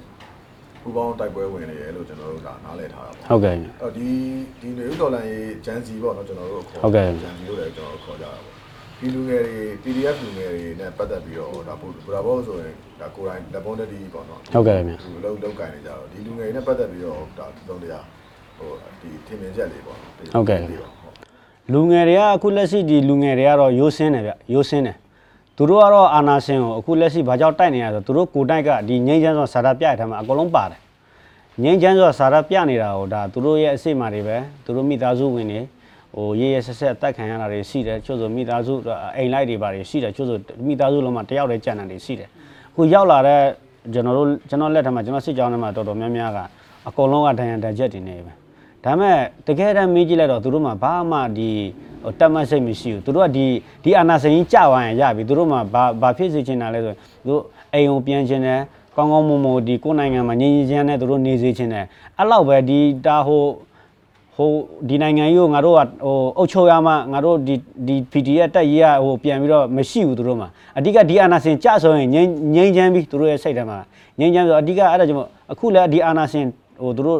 ပူပေါင်းတိုက်ပွဲဝင်နေတယ်လို့ကျွန်တော်တို့ဒါနားလည်ထားတာပေါ့ဟုတ်ကဲ့ အဲ့တော့ဒီဒီလူဦးတော်လိုင်းရေးဂျန်စီပေါ့နော်ကျွန်တော်တို့ခေါ်ဟုတ်ကဲ့ ဂျန်စီလို့လည်းကျွန်တော်တို့ခေါ်ကြတာပေါ့ဒီလူငယ်တွေ PDF လူငယ်တွေနဲ့ပတ်သက်ပြီးတော့ဒါဗိုလ်ဒါဘောဆိုရင်ဒါကိုယ်တိုင်လက်ပုံးတတိပေါ့နော် ဟုတ်ကဲ့ခင်ဗျသူလုံးလုံးကင်နေကြတော့ဒီလူငယ်တွေနဲ့ပတ်သက်ပြီးတော့ဒါသုံးတရားဟိုဒီထင်မြင်ချက်လေးပေါ့ဟုတ်ကဲ့လူငယ်တွေကအခုလက်ရှိဒီလူငယ်တွေကတော့ရိုးစင်းတယ်ဗျရိုးစင်းတယ် သူတို့ကတော့အာနာရှင်ကိုအခုလက်ရှိဘာကြောင့်တိုက်နေရလဲဆိုတော့သူတို့ကိုယ်တိုက်ကဒီငိမ့်ချမ်းဆိုစာရပြရထားမှာအကုန်လုံးပါတယ်ငိမ့်ချမ်းဆိုစာရပြနေတာဟိုဒါသူတို့ရဲ့အစိတ်မာတွေပဲသူတို့မိသားစုဝင်တွေဟိုရေးရဆက်ဆက်အသက်ခံရတာတွေရှိတယ်ချို့ဆိုမိသားစုအိမ်လိုက်တွေပါတယ်ရှိတယ်ချို့ဆိုမိသားစုလုံးမှာတယောက်တည်းကြံတာတွေရှိတယ်အခုရောက်လာတဲ့ကျွန်တော်တို့ကျွန်တော်လက်ထက်မှာကျွန်တော်စစ်ကြောင်းထဲမှာတော်တော်များများကအကုန်လုံးကဒဏ်ရာဒဏ်ချက်တွေနေပဲဒါပေမဲ့တကယ်တမ်းမေးကြည့်လိုက်တော့သူတို့မှဘာမှဒီဟို တတ်မှတ်စိတ်မရှိဘူးသူတို့ကဒီဒီအာနာစင်ကြီးကြာသွားရင်ရပြီသူတို့မှဘာဘာဖြစ်စေချင်တာလဲဆိုရင်သူတို့အိမ်ကိုပြန်ချင်တယ်ကောင်းကောင်းမွန်မွန်ဒီကိုယ်နိုင်ငံမှာငြိမ်းချမ်းချမ်းနဲ့သူတို့နေစေချင်တယ်အဲ့လောက်ပဲဒီဒါဟိုဟိုဒီနိုင်ငံကြီးကိုငါတို့ကဟိုအုပ်ချုပ်ရမှငါတို့ဒီဒီ PDF တက်ရေးရဟိုပြန်ပြီးတော့မရှိဘူးသူတို့မှာအဓိကဒီအာနာစင်ကြဆိုရင်ငြိမ်းငြိမ်းချမ်းပြီးသူတို့ရဲ့စိတ်ထဲမှာငြိမ်းချမ်းဆိုအဓိကအဲ့ဒါကြောင့်မို့အခုလည်းဒီအာနာစင်ဟိုသူတို့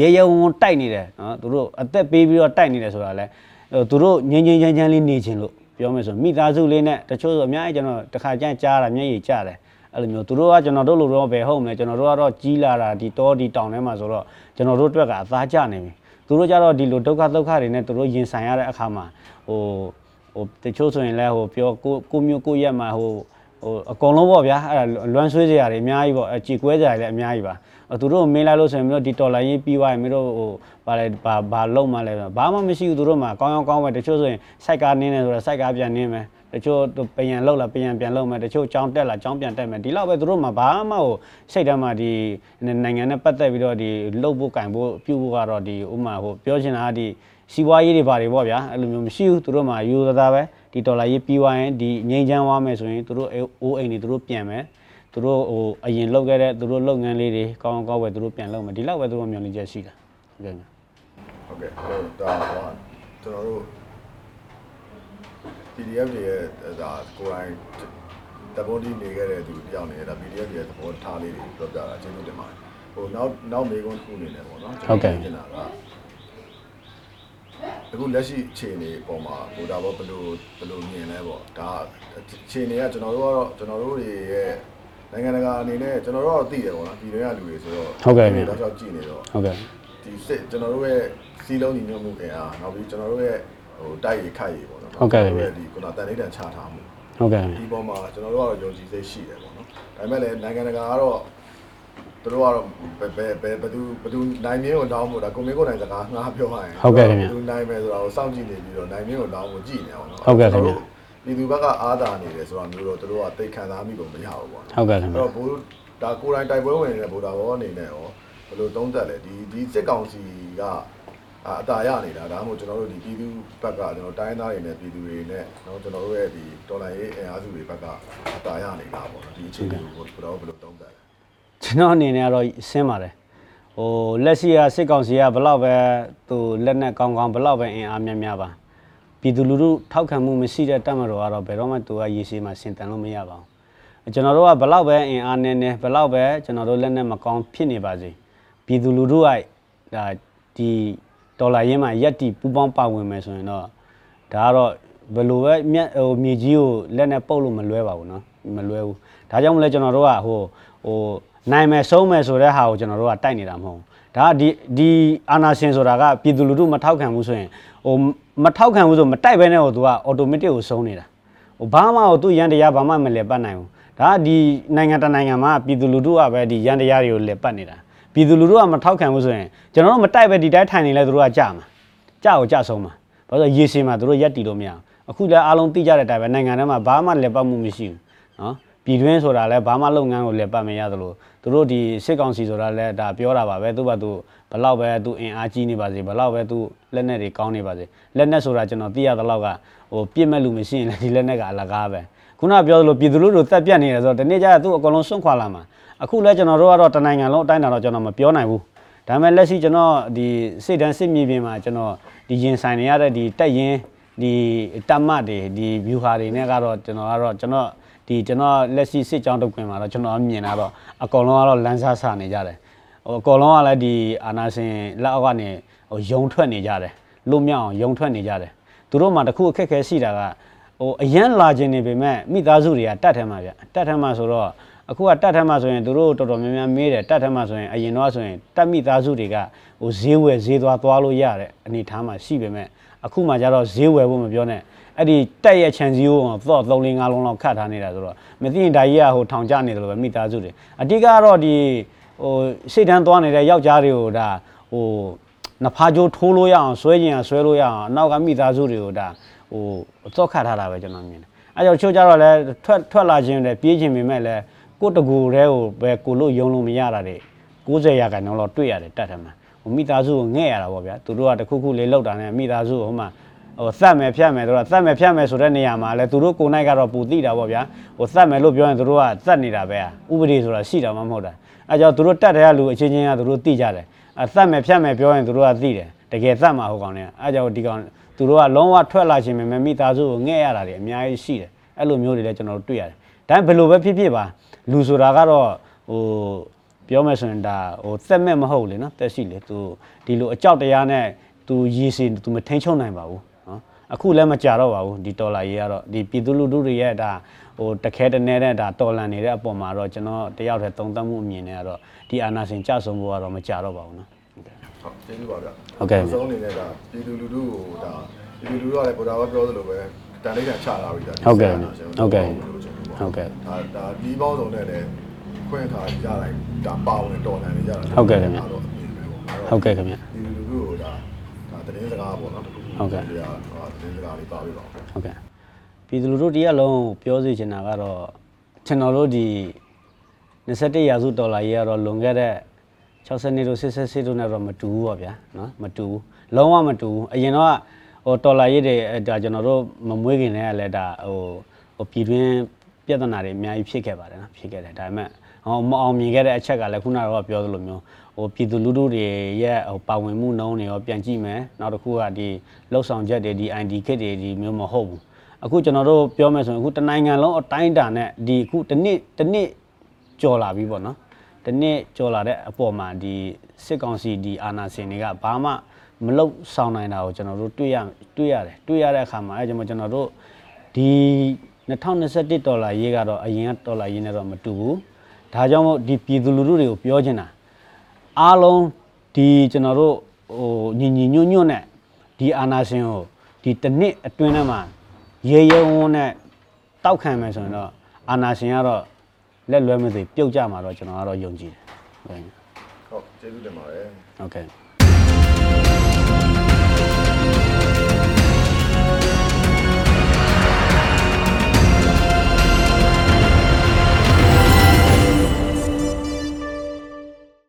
ရဲရဲဝံ့ဝံ့တိုက်နေတယ်နော်သူတို့အသက်ပေးပြီးတော့တိုက်နေတယ်ဆိုတာလဲဟို သူတို့ငင်းငင်းချမ်းချမ်းလေးနေခြင်းလို့ပြောမယ်ဆိုမိသားစုလေးနဲ့တချို့ဆိုအများကြီးကျွန်တော်တစ်ခါကျရင်ကြားတာမျက်ရည်ကျတယ်အဲ့လိုမျိုးသူတို့ကကျွန်တော်တို့လိုတော့ဘယ်ဟုတ်မလဲကျွန်တော်တို့ကတော့ကြီးလာတာဒီတောဒီတောင်ထဲမှာဆိုတော့ကျွန်တော်တို့အတွက်ကအသားကျနေပြီသူတို့ကြတော့ဒီလိုဒုက္ခဒုက္ခတွေနဲ့သူတို့ရင်ဆိုင်ရတဲ့အခါမှာဟိုဟိုတချို့ဆိုရင်လဲဟိုပြောကိုကိုမျိုးကိုရက်မှာဟိုဟိုအကုန်လုံးပေါ့ဗျာအဲ့ဒါလွမ်းဆွေးစရာတွေအများကြီးပေါ့အကြည်ကွဲစရာတွေလည်းအများကြီးပါအဲ့ သူတို့မေးလိုက်လို့ဆိုရင်မင်းတို့ဒီတော်လိုင်းရေးပြီးသွားရင်မင်းတို့ဟိုဘာလဲဘာဘာလုံးမလဲဘာမှမရှိဘူးသူတို့မှာကောင်းကောင်းကောင်းပဲတချို့ဆိုရင်စိုက်ကားနင်းနေဆိုတော့စိုက်ကားပြန်နင်းမယ်တချို့ပယံလောက်လာပယံပြန်လောက်မယ်တချို့ကြောင်းတက်လာကြောင်းပြန်တက်မယ်ဒီလောက်ပဲသူတို့မှာဘာမှဟိုစိတ်ထဲမှာဒီနိုင်ငံနဲ့ပတ်သက်ပြီးတော့ဒီလှုပ်ဖို့ကင်ဖို့ပြုဖို့ကတော့ဒီဥမာဟိုပြောချင်တာကဒီစီးပွားရေးတွေဘာတွေပေါ့ဗျာအဲ့လိုမျိုးမရှိဘူးသူတို့မှာယူသသားပဲဒီဒေါ်လာရေးပြီးသွားရင်ဒီငိမ့်ချမ်းသွားမယ်ဆိုရင်သူတို့အိုးအိမ်တွေသူတို့ပြန်မယ် သူတို့ဟိုအရင်လုပ်ခဲ့တဲ့သူတို့လုပ်ငန်းလေးတွေကောင်းကောင်းပဲသူတို့ပြန်လုပ်မယ်ဒီလောက်ပဲသူတို့မျှော်လင့်ချက်ရှိတာဟုတ်ကဲ့ဟုတ်ကဲ့ဟိုဒါဟိုကျွန်တော်တို့ PDF တွေရဲ့ဒါကိုယ်တိုင်တဘောဒီနေခဲ့တဲ့သူတယောက်နေဒါ PDF တွေရဲ့သဘောထားလေးတွေပြောပြတာကျေးဇူးတင်ပါတယ်ဟိုနောက်နောက်မေကွန်းတစ်ခုနေတယ်ပေါ့နော်ကျွန်တော်ကအခုလက်ရှိအခြေအနေပေါ်မှာဟိုဒါဘောဘယ်လိုဘယ်လိုမြင်လဲပေါ့ဒါအခြေအနေကကျွန်တော်တို့ကတော့ကျွန်တော်တို့တွေရဲ့ နိုင်ငံတကာအနေနဲ့ကျွန်တော်တို့ကတော့သိတယ်ပေါ့နော်ပြည်တွင်းကလူတွေဆိုတော့တော့ကြောက်ကြည့်နေတော့ ဟုတ်ကဲ့ ဒီစစ်ကျွန်တော်တို့ရဲ့စီးလုံးညီညွတ်မှုခင်အားနောက်ပြီးကျွန်တော်တို့ရဲ့ဟိုတိုက်ရခတ်ရပေါ့နော်ဒီခုနတန်လေးတန်ချထားမှုဟုတ်ကဲ့ ဒီပေါ်မှာကျွန်တော်တို့ကတော့ယုံကြည်စိတ်ရှိတယ်ပေါ့နော်ဒါပေမဲ့လည်းနိုင်ငံတကာကတော့သူတို့ကတော့ဘယ်ဘယ်ဘယ်ဘယ်သူဘယ်သူနိုင်မင်းကိုတောင်းဖို့ဒါကိုမင်းကိုနိုင်စကားငါပြောရရင်သူနိုင်မယ်ဆိုတာကိုစောင့်ကြည့်နေပြီးတော့နိုင်မင်းကိုတောင်းဖို့ကြည့်နေအောင်နော် ပြည်သူဘက်ကအားသာနေတယ်ဆိုတာမျိုးတော့တို့ကသိခံစားမိပုံမရဘူးပေါ့ဟုတ်ကဲ့ခင်ဗျအဲ့တော့ဘိုးဒါကိုယ်တိုင်တိုက်ပွဲဝင်နေတဲ့ဗိုလ်တော်အနေနဲ့ရောဘယ်လိုသုံးသပ်လဲဒီဒီစစ်ကောင်စီကအအတာရနေတာဒါမှမဟုတ်ကျွန်တော်တို့ဒီပြည်သူဘက်ကကျွန်တော်တိုင်းသားတွေနဲ့ပြည်သူတွေနဲ့တော့ကျွန်တော်တို့ရဲ့ဒီတော်လိုင်းရေးအင်အားစုတွေဘက်ကအတာရနေတာပေါ့နော်ဒီအခြေအနေကိုဘယ်တော့ဘယ်လိုသုံးသပ်လဲကျွန်တော်အနေနဲ့ကတော့အဆင်းပါတယ်ဟိုလက်ရှိကစစ်ကောင်စီကဘလောက်ပဲသူလက်နက်ကောင်းကောင်းဘလောက်ပဲအင်အားများများပါ ပြည်သူလူထုထောက်ခံမှုမရှိတဲ့တပ်မတော်ကတော့ဘယ်တော့မှသူကရေရှည်မှာဆင်တန်လို့မရပါဘူးကျွန်တော်တို့ကဘလောက်ပဲအင်အားနဲ့နဲ့ဘလောက်ပဲကျွန်တော်တို့လက်နဲ့မကောင်းဖြစ်နေပါစေပြည်သူလူထုကဒါဒီဒေါ်လာရင်းမှာရက်တီပူပေါင်းပါဝင်မယ်ဆိုရင်တော့ဒါကတော့ဘယ်လိုပဲမြက်ဟိုမြေကြီးကိုလက်နဲ့ပုတ်လို့မလွဲပါဘူးเนาะမလွဲဘူးဒါကြောင့်မလဲကျွန်တော်တို့ကဟိုဟိုနိုင်မယ်ဆုံးမယ်ဆိုတဲ့ဟာကိုကျွန်တော်တို့ကတိုက်နေတာမဟုတ်ဘူးဒါကဒီဒီအာနာရှင်ဆိုတာကပြည်သူလူထုမထောက်ခံဘူးဆိုရင် ဟိုမထောက်ခံဘူးဆိုမတိုက်ဘဲနဲ့ဟိုသူကအော်တိုမက်တစ်ကိုဆုံးနေတာဟိုဘာမှဟိုသူရန်တရားဘာမှမလဲပတ်နိုင်ဘူးဒါကဒီနိုင်ငံတနိုင်ငံမှာပြည်သူလူထုကပဲဒီရန်တရားတွေကိုလဲပတ်နေတာပြည်သူလူထုကမထောက်ခံဘူးဆိုရင်ကျွန်တော်တို့မတိုက်ပဲဒီတိုင်းထိုင်နေလဲသူတို့ကကြာမှာကြာကိုကြာဆုံးမှာဘာလို့ရေရှည်မှာသူတို့ရက်တီလို့မရဘူးအခုလည်းအားလုံးသိကြတဲ့အတိုင်းပဲနိုင်ငံထဲမှာဘာမှလဲပတ်မှုမရှိဘူးနော် ပြည်တွင်းဆိုတာလည်းဘာမှလုပ်ငန်းကိုလည်းပတ်မရသလိုသူတို့ဒီစစ်ကောင်စီဆိုတာလည်းဒါပြောတာပါပဲသူ့ဘာသူဘလောက်ပဲသူအင်အားကြီးနေပါစေဘလောက်ပဲသူလက်နက်တွေကောင်းနေပါစေလက်နက်ဆိုတာကျွန်တော်သိရသလောက်ကဟိုပြစ်မဲ့လူမရှိရင်လည်းဒီလက်နက်ကအလကားပဲခုနကပြောသလိုပြည်သူလူထုတက်ပြတ်နေတယ်ဆိုတော့ဒီနေ့ကျရင်သူအကုန်လုံးစွန့်ခွာလာမှာအခုလည်းကျွန်တော်တို့ကတော့တနိုင်ငံလုံးအတိုင်းအတာတော့ကျွန်တော်မပြောနိုင်ဘူးဒါပေမဲ့လက်ရှိကျွန်တော်ဒီစိတ်တန်းစစ်မြေပြင်မှာကျွန်တော်ဒီရင်ဆိုင်နေရတဲ့ဒီတက်ရင်ဒီတမတ်တွေဒီ view ဟာတွေနဲ့ကတော့ကျွန်တော်ကတော့ကျွန်တော် ဒီကျွန်တော်လက်ရှိစစ်ကြောင်းတုတ်ခွင်မှာတော့ကျွန်တော်မြင်လာတော့အကောင်လုံးကတော့လမ်းစားဆနေကြတယ်ဟိုအကောင်လုံးကလည်းဒီအာနာရှင်လက်အောက်ကနေဟိုယုံထွက်နေကြတယ်လွတ်မြောက်အောင်ယုံထွက်နေကြတယ်သူတို့မှတခုအခက်အခဲရှိတာကဟိုအရန်လာခြင်းနေပေမဲ့မိသားစုတွေကတတ်ထဲမှာဗျတတ်ထဲမှာဆိုတော့အခုကတတ်ထမ်းမှဆိုရင်သူတို့တော်တော်များများမေးတယ်တတ်ထမ်းမှဆိုရင်အရင်တော့ဆိုရင်တတ်မိသားစုတွေကဟိုဈေးဝယ်ဈေးသွားသွားလို့ရတဲ့အနေထားမှရှိပေမဲ့အခုမှကျတော့ဈေးဝယ်ဖို့မပြောနဲ့ အဲ့ဒီတက်ရဲ့ခြံစည်းကိုတော့3 4 5လုံးလောက်ခတ်ထားနေတာဆိုတော့မသိရင်ဒါကြီးကဟိုထောင်ကျနေတယ်လို့ပဲမိသားစုတွေအတိကတော့ဒီဟိုစိတ်တန်းသွားနေတဲ့ယောက်ျားတွေကိုဒါဟိုနဖားကြိုးထိုးလို့ရအောင်ဆွဲကျင်အောင်ဆွဲလို့ရအောင်အနောက်ကမိသားစုတွေကိုဒါဟိုသော့ခတ်ထားတာပဲကျွန်တော်မြင်တယ်အဲကြောင့်ချိုးကြတော့လဲထွက်ထွက်လာခြင်းနဲ့ပြေးခြင်းပေမဲ့လည်းကိုယ့်တကူတည်းကိုပဲကိုလို့ယုံလို့မရတာတွေ90ရာခိုင်နှုန်းလောက်တွေ့ရတယ်တတ်တယ်မှာဟိုမိသားစုကိုငဲ့ရတာပေါ့ဗျာသူတို့ကတခုခုလေးလောက်တာနဲ့မိသားစုကိုဟိုမှာ ဟိုသတ်မယ်ဖြတ်မယ်တို့ကသတ်မယ်ဖြတ်မယ်ဆိုတဲ့နေရာမှာလဲသူတို့ကိုယ်နိုင်ကတော့ပူတိတာပေါ့ဗျာဟိုသတ်မယ်လို့ပြောရင်သူတို့ကသတ်နေတာပဲဥပဒေဆိုတာရှိတာမှမဟုတ်တာအဲကြောင့်သူတို့တတ်တဲ့လူအချင်းချင်းကသူတို့သိကြတယ်အဲသတ်မယ်ဖြတ်မယ်ပြောရင်သူတို့ကသိတယ်တကယ်သတ်မှာဟိုကောင်တွေကအဲကြောင့်ဒီကောင်သူတို့ကလုံးဝထွက်လာခြင်းပဲမိသားစုကိုငဲ့ရတာတွေအများကြီးရှိတယ်အဲ့လိုမျိုးတွေလည်းကျွန်တော်တို့တွေ့ရတယ်ဒါပေမဲ့ဘယ်လိုပဲဖြစ်ဖြစ်ပါလူဆိုတာကတော့ဟိုပြောမယ်ဆိုရင်ဒါဟိုသက်မဲ့မဟုတ်လေနော်တက်ရှိလေသူဒီလိုအကြောက်တရားနဲ့သူရည်စီသူမထိန်ချုံနိုင်ပါဘူးနော် အခုလည်းမကြတော့ပါဘူးဒီဒေါ်လာရေးကတော့ဒီပြည်သူလူထုတွေရဲ့ဒါဟိုတခဲတနေနဲ့ဒါတော်လန်နေတဲ့အပေါ်မှာတော့ကျွန်တော်တယောက်တည်းသုံးသပ်မှုအမြင်နဲ့ကတော့ဒီအာနာစင်ကြဆုံဖို့ကတော့မကြတော့ပါဘူးနော်ဟုတ်ကျေးဇူးပါဗျဟုတ်ကဲ့ဆုံးအနေနဲ့ဒါပြည်သူလူထုကိုဒါပြည်သူလူထုကလည်းကိုဒါကပြောသလိုပဲတန်လေးတန်ချလာပြီဒါဟုတ်ကဲ့ဟုတ်ကဲ့ဟုတ်ကဲ့ဒါဒါဒီပေါင်းစုံနဲ့လည်းခွင့်ထားကြတိုင်းဒါပါဝင်တော်လန်နေကြတာဟုတ်ကဲ့ခင်ဗျတော့အမြင်ပဲပေါ့ဟုတ်ကဲ့ခင်ဗျပြည်သူလူထုကိုဒါဒါသတင်းစကားပေါ့နော်ဟုတ်ကဲ့ ဒီကသတင်းစကားလေးပါပြီးပါဦးဟုတ်ကဲ့ပြည်သူလူထုတရားလုံးပြောစီချင်တာကတော့ကျွန်တော်တို့ဒီ21ရာစုဒေါ်လာကြီးကတော့လွန်ခဲ့တဲ့60နှစ်တို့60တို့နဲ့တော့မတူဘူးပေါ့ဗျာနော်မတူဘူးလုံးဝမတူဘူးအရင်တော့ဟိုဒေါ်လာကြီးတွေအဲဒါကျွန်တော်တို့မမွေးခင်တည်းကလည်းဒါဟိုဟိုပြည်တွင်းပြဿနာတွေအများကြီးဖြစ်ခဲ့ပါတယ်နော်ဖြစ်ခဲ့တယ်ဒါပေမဲ့ ဟောမအောင်မြင်ခဲ့တဲ့အချက်ကလည်းခုနကတော့ပြောသလိုမျိုးဟိုပြည်သူလူထုတွေရဲ့ဟိုပါဝင်မှုနှုန်းတွေရောပြန်ကြည့်မယ်နောက်တစ်ခုကဒီလှုပ်ဆောင်ချက်တွေဒီ ID kit တွေဒီမျိုးမဟုတ်ဘူးအခုကျွန်တော်တို့ပြောမယ်ဆိုရင်အခုတနိုင်ငံလုံးအတိုင်းအတာနဲ့ဒီအခုတစ်နှစ်တစ်နှစ်ကြော်လာပြီပေါ့နော်တစ်နှစ်ကြော်လာတဲ့အပေါ်မှာဒီစစ်ကောင်စီဒီအာဏာရှင်တွေကဘာမှမလုံဆောင်နိုင်တာကိုကျွန်တော်တို့တွေ့ရတွေ့ရတယ်တွေ့ရတဲ့အခါမှာအဲကြောင့်ကျွန်တော်တို့ဒီ2021ဒေါ်လာရေးကတော့အရင်ကဒေါ်လာရေးနဲ့တော့မတူဘူး ဒါကြောင့်မို့ဒီပြည်သူလူထုတွေကိုပြောချင်တာအားလုံးဒီကျွန်တော်တို့ဟိုညီညီညွတ်ညွတ်နဲ့ဒီအာနာရှင်ကိုဒီတစ်နှစ်အတွင်းထဲမှာရေရဲဝန်းနဲ့တောက်ခံမယ်ဆိုရင်တော့အာနာရှင်ကတော့လက်လွဲမသိပြုတ်ကြမှာတော့ကျွန်တော်ကတော့ယုံကြည်တယ်ဟုတ်ကျေးဇူးတင်ပါတယ်ဟုတ်ကဲ့